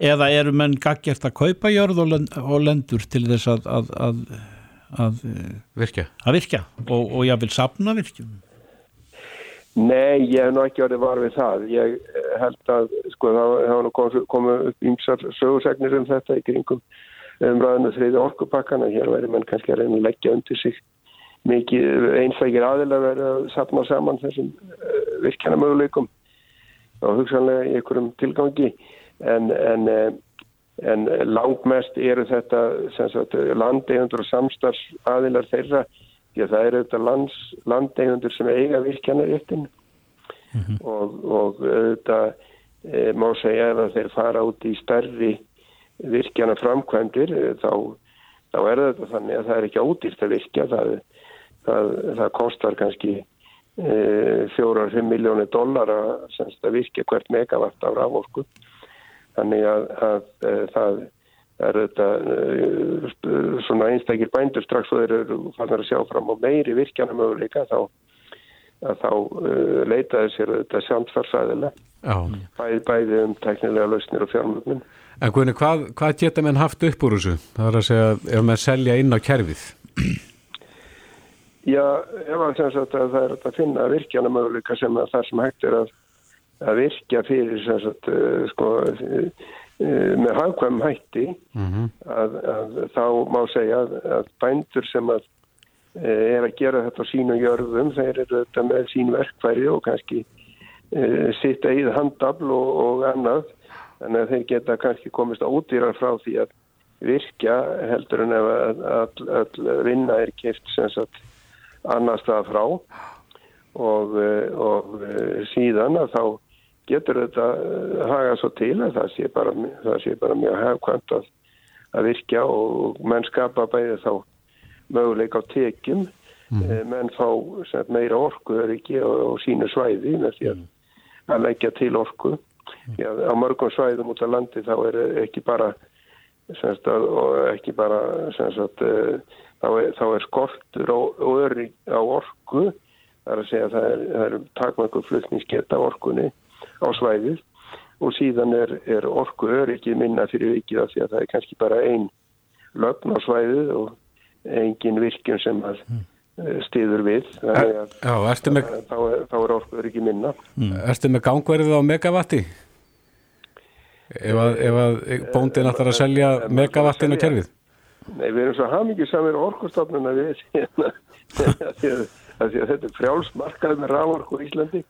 eða eru menn gaggjert að kaupa jörð og, og lendur til þess að að, að virkja, virkja og, og ég vil sapna virkjum? Nei, ég hef nú ekki orðið var við það. Ég held að sko það hafa komið upp ymsar sögursegnir um þetta í kringum umræðinu þriði orkupakkana. Hér væri mann kannski að reyna að leggja undir sig mikið einslækir aðilega verið að sapna saman þessum uh, virkjana möguleikum og hugsanlega í einhverjum tilgangi en, en, uh, en langmest eru þetta landegjöndur og samstarfs aðilar þeirra því að það eru þetta landegjöndur sem eiga virkjana réttin mm -hmm. og, og þetta e, má segja að þeir fara út í stærri virkjana framkvæmdir eh, þá, þá er þetta þannig að það er ekki ódýrt að virkja. Það, það, það kostar kannski e, fjórar-fimm miljónir dollar að, að virkja hvert megavatt af raforku. Þannig að, að, að eh, það er þetta svona einstakir bændur strax og þeir eru fannar að sjá fram á meiri virkjana möguleika þá að þá uh, leitaði sér þetta samtfarsæðilega bæði, bæði um teknilega lausnir og fjármögnum En Guðni, hvað, hvað geta menn haft upp úr þessu? Það er að segja, ef maður selja inn á kerfið? Já, ef að sagt, að það er að finna virkjana möguleika sem að það sem hægt er að, að virkja fyrir sagt, uh, sko, uh, með hafkvæm hætti mm -hmm. að, að þá má segja að bændur sem að er að gera þetta á sínu jörðum, þeir eru þetta með sín verkfæri og kannski sitta í handabl og, og annað þannig að þeir geta kannski komist á útýrar frá því að virkja heldur en ef að all vinna er kipt sem sagt annar stað frá. Og, og síðan að þá getur þetta haga svo til að það sé bara, það sé bara mjög hefkvæmt að, að virkja og menn skapa bæði þá möguleik á tekjum. Mm. menn fá meira orku á, á sínu svæði með því að, að leggja til orku Já, á mörgum svæðum út af landi þá er ekki bara semst, ekki bara semst, eh, þá, er, þá er skortur öri á orku. Það er að segja að það er, er takmöngu flutningsgeta orkunni á svæðið. Og síðan er, er orku öri ekki minna fyrir vikið af því að það er kannski bara einn lögn á svæðið og engin virkjum sem að mm stiður við er, já, með, þá, þá er orkuður ekki minna mm. Erstu með gangverðið á megavatti? Ef að, að bóndin ætlar að selja megavattinu kerfið? Nei, við erum svo hafmyggjur samir orkustofnuna við [LAUGHS] þetta er frjálsmarkað með rávorku í Íslandi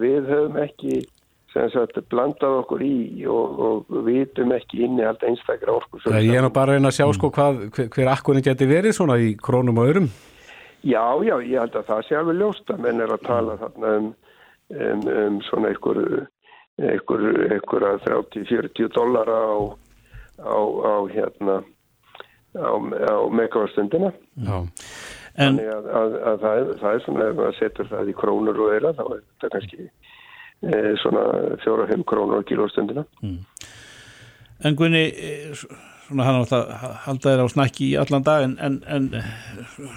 við höfum ekki Sagt, blandað okkur í og, og vitum ekki inni allt einstakra orku Ég er nú bara að reyna að sjá sko hvað, hver, hver akkurin geti verið svona í krónum og örum Já, já, ég held að það sé alveg ljóst að menn er að tala þarna um, um, um svona einhver, einhver, einhver að 30-40 dollara á, á, á hérna á, á megavastundina. Já. En Þannig að, að, að það, er, það er svona ef maður setur það í krónur og eira þá er þetta kannski e, svona 4-5 krónur á kilóstundina. Mm. En Gunni, svona hann átt að halda þér á snakki í allan dag en, en, en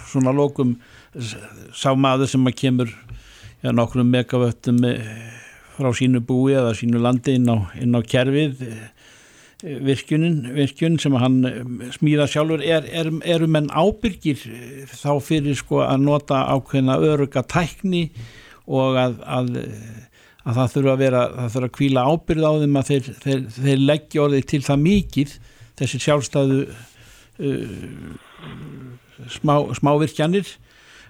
svona lókum sá maður sem að kemur já, nokkrum megavöttum eh, frá sínu búi eða sínu landi inn á, inn á kerfið virkjunin, virkjun sem hann smíða sjálfur er, er, eru menn ábyrgir þá fyrir sko að nota ákveðna öruga tækni og að, að, að það þurfa að vera það þurfa að kvíla ábyrð á þeim að þeir, þeir, þeir leggja orðið til það mikið þessi sjálfstæðu uh, smá, smávirkjanir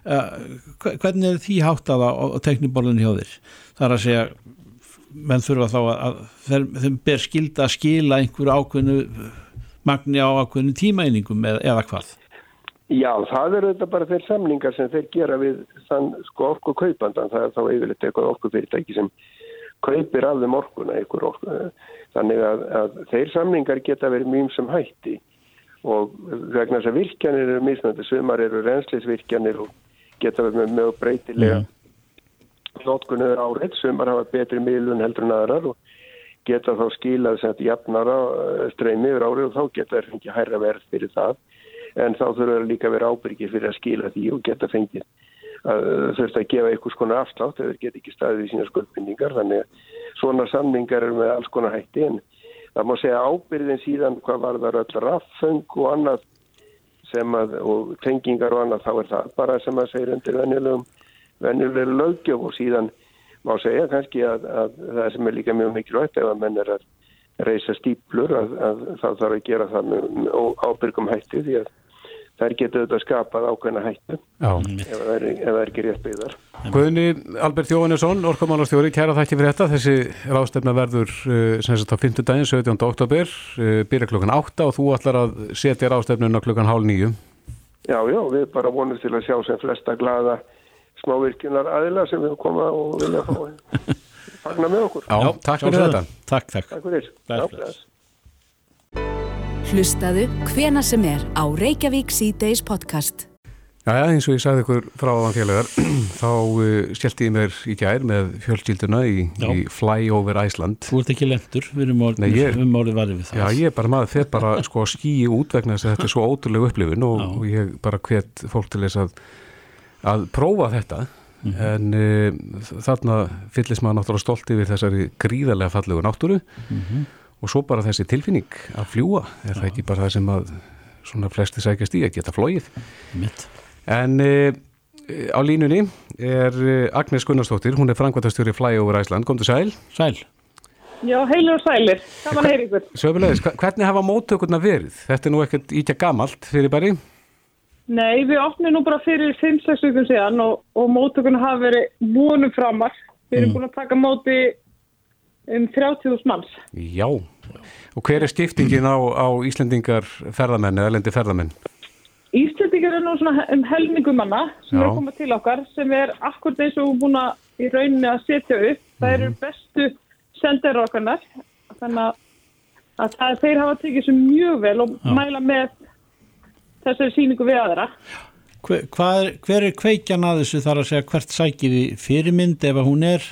uh, hvernig er því háttað á, á tekniborðinu hjá þér? Það er að segja menn þurfa þá að, að þeim, ber skilda að skila einhverju ákveðnu magni á ákveðnu tímaeiningum eða, eða hvað? Já, það eru þetta bara þeir samningar sem þeir gera við þann sko orku kaupandan, það er þá yfirleitt eitthvað orkufyrirtæki sem kaupir af þeim orkuna einhver orku. Þannig að, að þeir samningar geta verið mjög sem hætti. Og vegna þess að virkjanir eru misnandi, sumar eru reynsleisvirkjanir og geta verið með mjög breytilega notkunnur árið, sumar hafa betri miðlun heldur en aðrar og geta þá skilað sem þetta jafnara eh, streymi yfir árið og þá geta þeir fengið hærra verð fyrir það. En þá þurfa þeir líka að vera ábyrgir fyrir að skila því og geta fengið þurft að gefa einhvers konar afslátt eða geta ekki staðið í sína skuldbindningar þannig að svona samningar eru með alls konar hætti en það má segja ábyrgin síðan hvað var það öll raffeng og annað sem að og tengingar og annað þá er það bara sem að segja undir venjulegum venjulegum lögjöf og síðan má segja kannski að, að það sem er líka mjög mikilvægt ef að menn er að reysa stíplur að, að það þarf að gera það með ábyrgum hætti því að þær getur auðvitað skapað ákveðna hættu ef það er, er ekki rétt byggðar. Guðni Albert Jóhannesson, orkumálastjóri, kæra þakki fyrir þetta. Þessi rástefna verður uh, sem sagt á 5. daginn, 17. oktober, uh, byrja klukkan 8 og þú ætlar að setja rástefnuna klukkan hálf 9. Já, já, við bara vonum til að sjá sem flesta glada smávirkjunar aðila sem við koma og vilja fá [LAUGHS] fagna með okkur. Já, takk fyrir þetta. Takk, takk. Takk fyrir. Bless, Hlustaðu hvena sem er á Reykjavík C-Days podcast. Já, eins og ég sagði ykkur frá áðan félagar, [CLEARS THROAT] þá uh, stjelti ég mér í gær með fjölskylduna í, í Fly over Iceland. Þú ert ekki lendur, við erum orðið um varðið við það. Já, ég er bara maður þegar bara [LAUGHS] sko skýi út vegna þess að þetta er svo ótrúlega upplifun og, og ég bara hvet fólk til þess að, að prófa þetta. Mm -hmm. En uh, þarna fyllist maður náttúrulega stolt yfir þessari gríðarlega fallegu náttúru mm -hmm og svo bara þessi tilfinning að fljúa er það ekki bara það sem að svona flesti sækjast í að geta flóið Mitt. en e, á línunni er eh, Agnes Gunnarsdóttir, hún er frangvæntastjóri Flyover Æsland, kom til sæl. Sæl. Já, heilur og sælir, gaman að heyra ykkur. Söfulegis, hvernig hafa móttökurna verið? Þetta er nú ekkert ítja gamalt fyrir bæri Nei, við opnum nú bara fyrir 5-6 vikum síðan og, og móttökurna hafa verið múnum framar. Við erum mm. búin að taka móti um 30.000 manns. Já, og hver er skiptingin á, á Íslendingar ferðamenn eða lendi ferðamenn? Íslendingar er nú svona um helmingumanna sem Já. er að koma til okkar sem er akkur eins og búin að í rauninni að setja upp. Það eru mhm. bestu sendir okkarnar þannig að það, þeir hafa tekið svo mjög vel og Já. mæla með þessari síningu við aðra. Hver, hver, hver er kveikjan að þessu þar að segja hvert sækir í fyrirmynd ef að hún er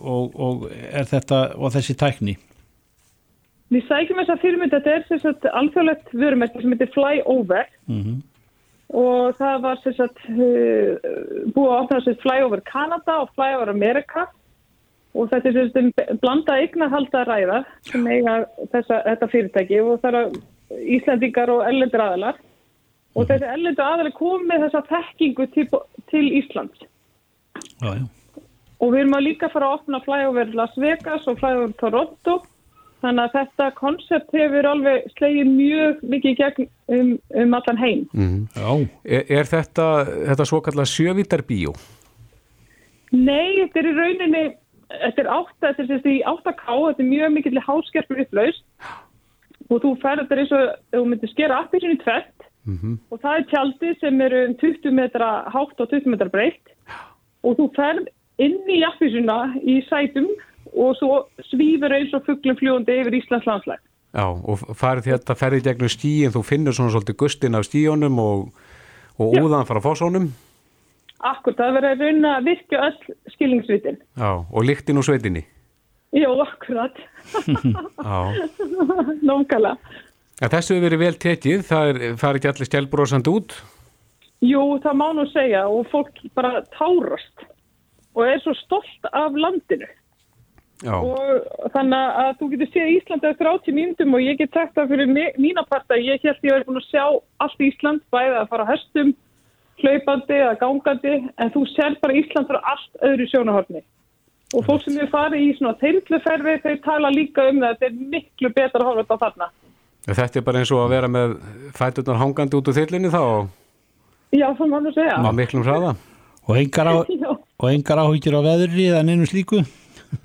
og, og er þetta og þessi tækni? Við sækjum þessa fyrirmynd þetta er sérstaklega alþjóðlegt vörumerki sem heitir Flyover mm -hmm. og það var sérstaklega uh, búið að opna sérstaklega Flyover Canada og Flyover America og þetta er sérstaklega blanda eignarhalda ræða sem eiga þessa, þetta fyrirtæki og það eru Íslandingar og ellendur aðalar og mhm. þessi ellendur aðalar komið þessa þekkingu til, til Íslands. Já, já. Og við erum að líka fara að opna flyover Las Vegas og flyover Toronto. Þannig að þetta koncept hefur alveg slegið mjög mikið í gegn um, um allan heim. Mm. Er, er þetta, þetta svo kallar sjövítarbíó? Nei, þetta er í rauninni, þetta er átta, þetta er sérst í 8K, þetta er mjög mikill háskerfur upplaust og þú færður þetta eins og, þú myndir skera appið sinni tvett mm -hmm. og það er tjaldi sem eru um 20 metra hátt og 20 metra breytt og þú færð inn í jaffisuna í sætum og svo svífur eins og fugglum fljóndi yfir Íslands landslæg. Já, og farið þetta ferðið gegnum stíin, þú finnur svona svolítið gustin af stíunum og, og úðan fara fósónum. Akkur, það verður að rauna að virkja öll skilningsvitin. Já, og líktinn úr sveitinni. Jó, akkurat. Nómkala. Þessu hefur verið vel tekið, það farið ekki allir stjálbrósand út? Jú, það má nú segja og fólk bara tárast og er svo stolt af landinu. Já. og þannig að þú getur séð Íslandi eftir 80 mínutum og ég get sagt það fyrir mína part að ég held ég að vera búin að sjá allt Ísland bæðið að fara höstum hlaupandi eða gangandi en þú sér bara Ísland frá allt öðru sjónahorni og fólk sem eru farið í svona teirluferði þau tala líka um það þetta er miklu betra að horfa þetta á þarna Þetta er bara eins og að vera með fætunar hangandi út úr þillinni þá Já, það má þú segja. Má miklum hraða. Og engar, á, [LAUGHS] og engar áhugir á veðri eða neinu slíku?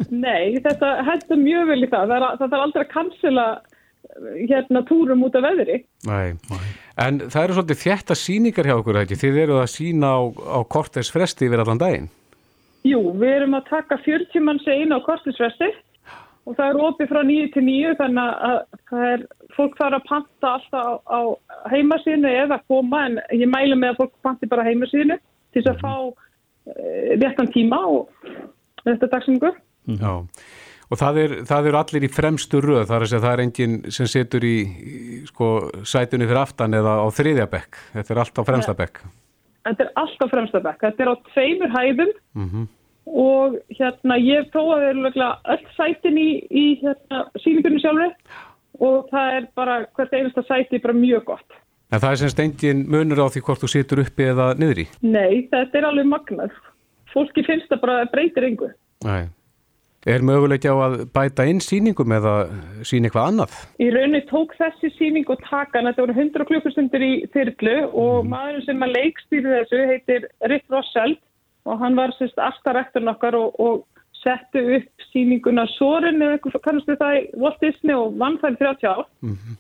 Nei, þetta heldur mjög vel í það. Það er, það er aldrei að kansila hérna túrum út af veðri. Nei, en það eru svolítið þjætta síningar hjá okkur ekki, þið eru að sína á, á kortesfresti yfir allan daginn. Jú, við erum að taka 40 manns einu á kortesfresti og það er opið frá 9 til 9 þannig að það er fólk þarf að panta alltaf á, á heimasíðinu eða koma en ég mælu með að fólk panti bara heimasíðinu til þess að fá e, réttan tíma og þetta dagsingu Já Og það er, það er allir í fremstu röð, þar að segja það er enginn sem setur í, sko, sætunni fyrir aftan eða á þriðja bekk. Þetta er allt á fremsta bekk. Þetta er allt á fremsta bekk. Þetta er á tveimur hæðum mm -hmm. og hérna ég prófaði öll sætin í, í hérna, síningunni sjálfur og það er bara hvert einasta sæti bara mjög gott. En það er semst enginn munur á því hvort þú setur uppi eða niður í? Nei, þetta er alveg magnað. Fólki finnst það bara breytir yngu. Nei. Er möguleik á að bæta inn síningum eða sín eitthvað annað? Í raunni tók þessi síning og takan, þetta voru 100 klukkustundir í þyrlu og mm. maðurinn sem að leikstýri þessu heitir Rick Rossell og hann var sérst aftarekturinn okkar og, og settu upp síninguna Soren eða eitthvað kannastu það í Walt Disney og vann það í 30 ár mm -hmm.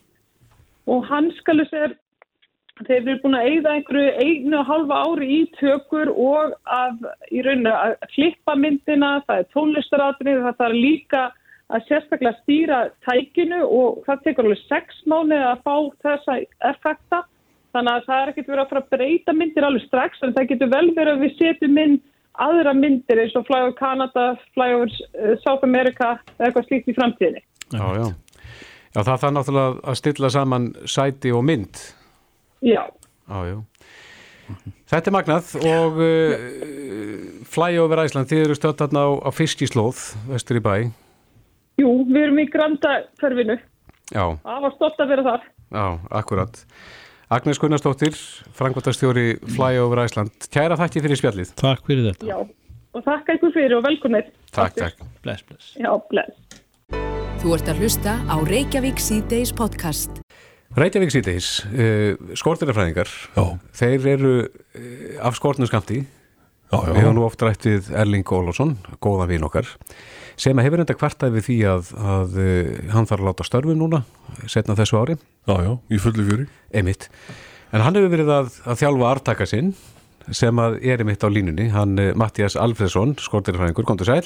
og hann skalu sér þeir eru búin að eigða einhverju einu og halva ári í tökur og að í rauninu að klippa myndina, það er tónlistaratrið, það er líka að sérstaklega stýra tækinu og það tekur alveg sex mánu að fá þessa effekta. Þannig að það er ekkert verið að fara að breyta myndir alveg strax en það getur vel verið að við setjum inn aðra myndir eins og Flyover Canada, Flyover uh, South America eða eitthvað slíkt í framtíðinni. Já, já. Já, það þarf náttúrulega að stilla saman sæti og mynd. Já. Á, já. Þetta er magnað og uh, flyover Æsland, þið eru stöðt þarna á, á fiskislóð, vestur í bæ. Jú, við erum í Granda hverfinu. Já. Það var stótt að vera þar. Já, akkurat. Agnes Gunnarsdóttir, Frankvartastjóri Flyover Æsland. Kæra þakki fyrir spjallið. Takk fyrir þetta. Já, og þakka ykkur fyrir og velkomnir. Takk, takk. Bless, bless. Já, bless. Þú ert að hlusta á Reykjavík C-Days podcast. Reykjavík síðdeis, uh, skortirafræðingar, þeir eru uh, af skortnuskamti, við höfum nú oft rætt við Erling Ólásson, góða vinn okkar, sem hefur enda kvartað við því að, að uh, hann þarf að láta störfum núna, setna þessu ári. Já, já, í fullu fjöri. Emitt. En hann hefur verið að, að þjálfa artaka sinn, sem að er emitt á línunni, hann Mattias Alfredsson, skortirafræðingur, kom til sæl.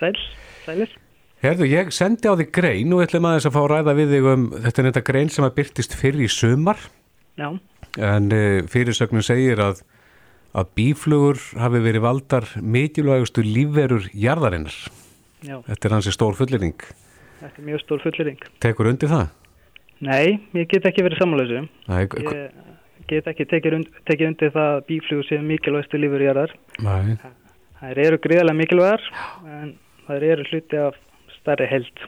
Sæl, sælir. Herðu, ég sendi á þig grein og ætlum aðeins að fá að ræða við þig um þetta er þetta grein sem að byrtist fyrir í sumar Já. en uh, fyrirsögnum segir að, að bíflugur hafi verið valdar mikilvægustu lífverur jarðarinnar. Já. Þetta er hansi stór fullering. Þetta er mjög stór fullering. Tekur undir það? Nei, ég get ekki verið samanlösu. Ég get ekki tekið undir, undir það að bíflugur séu mikilvægustu lífverur jarðar. Nei. Það eru gríðarlega mikilvægar en það eru hluti af starri held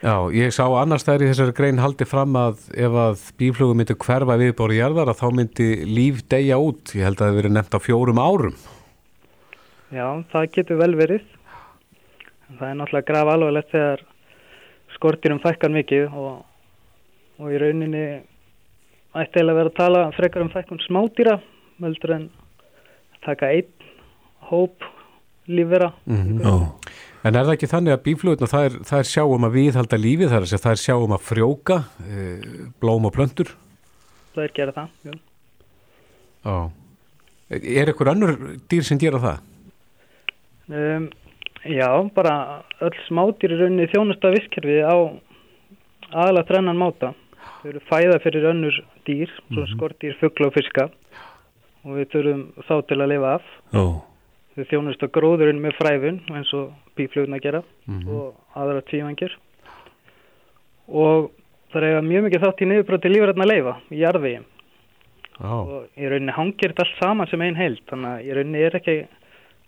Já, ég sá annars þær í þessari grein haldi fram að ef að bíflugum myndi hverfa viðbóri jarðar að þá myndi líf degja út, ég held að það hefur verið nefnt á fjórum árum. Já, það getur vel verið. Það er náttúrulega graf alvarlegt þegar skortirum fækkar mikið og, og í rauninni ætti eða verið að tala frekar um fækkun smádýra möldur en taka einn hóp lífvera. Mm -hmm. En er það ekki þannig að bíflugurna það það er sjáum að viðhalda lífið þar það er sjáum að frjóka e, blóm og plöndur? Það er gerað það, jú. Á. Er ykkur annur dýr sem gera það? Um, já, bara öll smádýr er unni þjónusta visskerfi á aðla þrennan máta. Þau eru fæða fyrir önnur dýr, mm -hmm. skortýr, fuggla og fiska og við þurfum þá til að lifa af. Ó þau þjónust á gróðurinn með fræfun eins og bíflugna gera mm -hmm. og aðra tvímangir og það er mjög mikið þátt í niðurbroti lífræðna leifa í jarðvegin oh. og í rauninni hangir þetta allt saman sem einn heilt þannig að í rauninni er ekki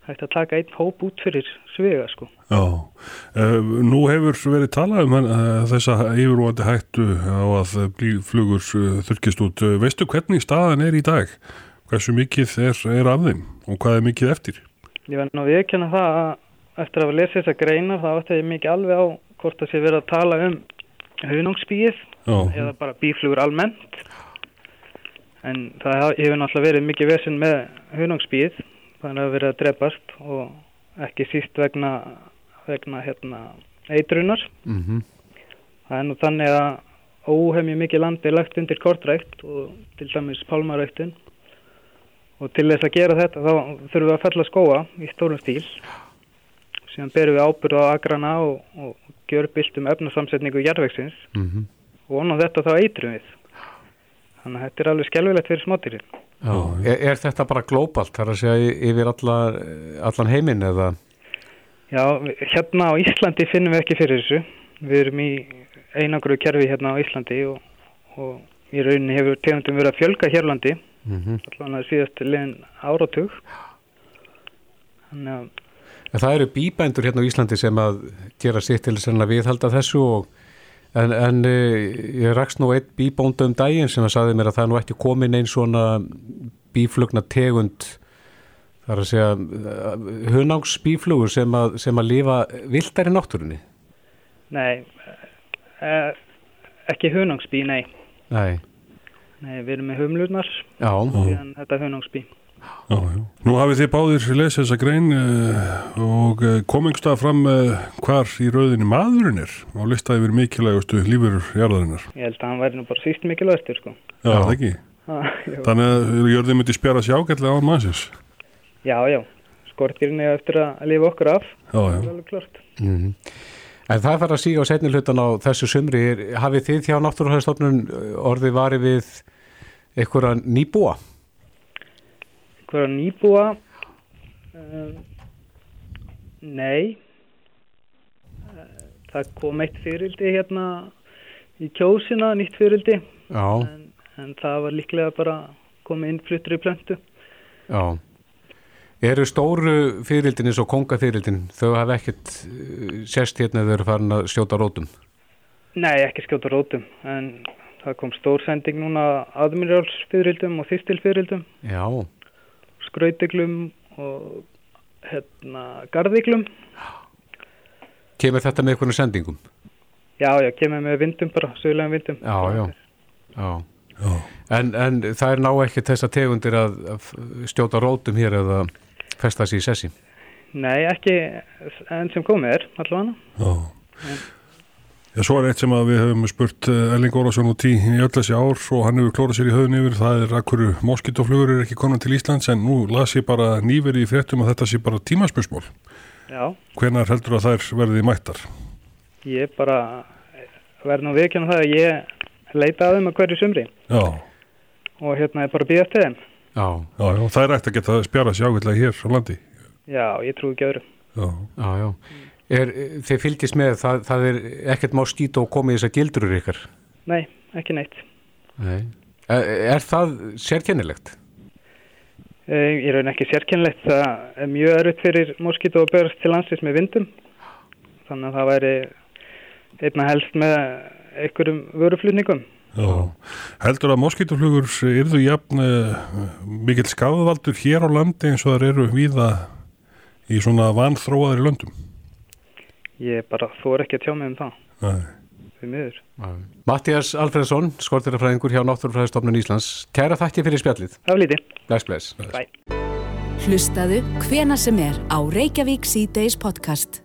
hægt að taka einn hóp út fyrir svega sko. Já, uh, nú hefur verið talað um uh, þessa yfirvóandi hættu á að blíflugur uh, þurkist út. Veistu hvernig staðan er í dag? Hversu mikið er, er af þeim og hvað er mikið eftir? Ég verði nú viðkjöna það að eftir að lesa þessa greina þá ætti ég mikið alveg á hvort það sé verið að tala um hunangsbíð eða bara bíflugur almennt en það hefur náttúrulega verið mikið vesen með hunangsbíð þannig að verið að drefast og ekki síst vegna, vegna hérna, eitrunar. Mm -hmm. Það er nú þannig að óhefmi mikið landi lagt undir kortrækt og til dæmis pálmaræktin og til þess að gera þetta þá þurfum við að fella skóa í stórum stíl síðan berum við ábyrð á agrana og, og gjör byltum efnasamsetningu jærveiksins mm -hmm. og á þetta þá eitrum við. Þannig að þetta er alveg skjálfilegt fyrir smátýrið. Er, er þetta bara glóbalt, þar að segja yfir allar, allan heiminn eða? Já, hérna á Íslandi finnum við ekki fyrir þessu. Við erum í einangru kerfi hérna á Íslandi og, og í rauninni hefur tegundum verið að fjölga hérlandi, mm -hmm. allan að síðast leginn áratug. Þannig að... En það eru bíbændur hérna á Íslandi sem að gera sitt til þess að viðhalda þessu og En, en ég rakst nú eitt bíbónda um daginn sem að saði mér að það nú ekki komin einn svona bíflugna tegund þar að segja hunangsbíflugur sem að, sem að lifa vildar í náttúrunni. Nei, eh, ekki hunangsbí, nei. Nei. Nei, við erum með humlurnar en þetta er hunangsbí. Já, já. Nú hafið þið báðir lesið þessa grein uh, og uh, komingstað fram uh, hvar í rauðinni maðurinn er og listaði verið mikilvægustu lífurur jarðarinnar. Ég held að hann væri nú bara síst mikilvægustur sko. Já, já. það ekki. Ah, Þannig að jörðið myndi spjara sér ágætlega á mannsins. Já, já. Skortirinn er eftir að lifa okkur af. Já, já. Það er alveg klart. Mm -hmm. En það þarf að síga á setni hlutan á þessu sumri. Hafið þið þjá náttúruhæðstofnun orðið varið við einhverja nýbúa? einhverja nýbúa uh, nei. Uh, það kom eitt fyrildi hérna í kjósina, nýtt fyrildi en, en það var líklega bara komið innfluttur í plöntu. Já. Eru stóru fyririldin eins og kongafyririldin þau hafa ekkert uh, sérst hérna þau eru farin að skjóta rótum? Nei, ekki skjóta rótum en það kom stór sending núna aðmirjálsfyririldum og þýstilfyririldum Já skrautiglum og hérna gardiglum Kemur þetta með einhvern sendingum? Já, já, kemur með vindum bara, sögulegum vindum Já, já, já. já. En, en það er ná ekki þess að tegundir að, að stjóta rótum hér eða festa sér í sessi? Nei, ekki enn sem komið er allavega Já en, Já, svo er eitt sem við hefum spurt eh, Elling Órásson út í öll þessi ár og hann hefur klórað sér í höfðun yfir, það er að hverju moskítoflugur er ekki konan til Íslands en nú las ég bara nýveri í fréttum að þetta sé bara tímaspörsmól. Já. Hvenar heldur að þær verði mættar? Ég bara verði nú vikið um það að ég leita að þeim að hverju sumri. Já. Og hérna er bara að býða eftir þeim. Já. Já, já, það er ekkert að geta spjara sér ákveðlega hér á landi. Já, ég trú ekki öðru. Já, já, já. Er, þeir fylgist með, það, það er ekkert má skýta og komið þess að gildurur ykkar? Nei, ekki neitt. Nei. Er, er það sérkennilegt? Ég raun ekki sérkennilegt. Það er mjög örut fyrir moskítu að börjast til landsins með vindum. Þannig að það væri einna helst með einhverjum vöruflutningum. Já. Heldur að moskítuflugur eru jafn uh, mikil skafvaldur hér á landi eins og það eru viða í svona vanþróaðri löndum? Ég bara þór ekki að tjá mig um það. Við miður. Mattias Alfredsson, skortirafræðingur hjá Náttúrufræðistofnun Íslands. Kæra þakki fyrir spjallið. Bless, bless. Hlustaðu hvena sem er á Reykjavík C-Days podcast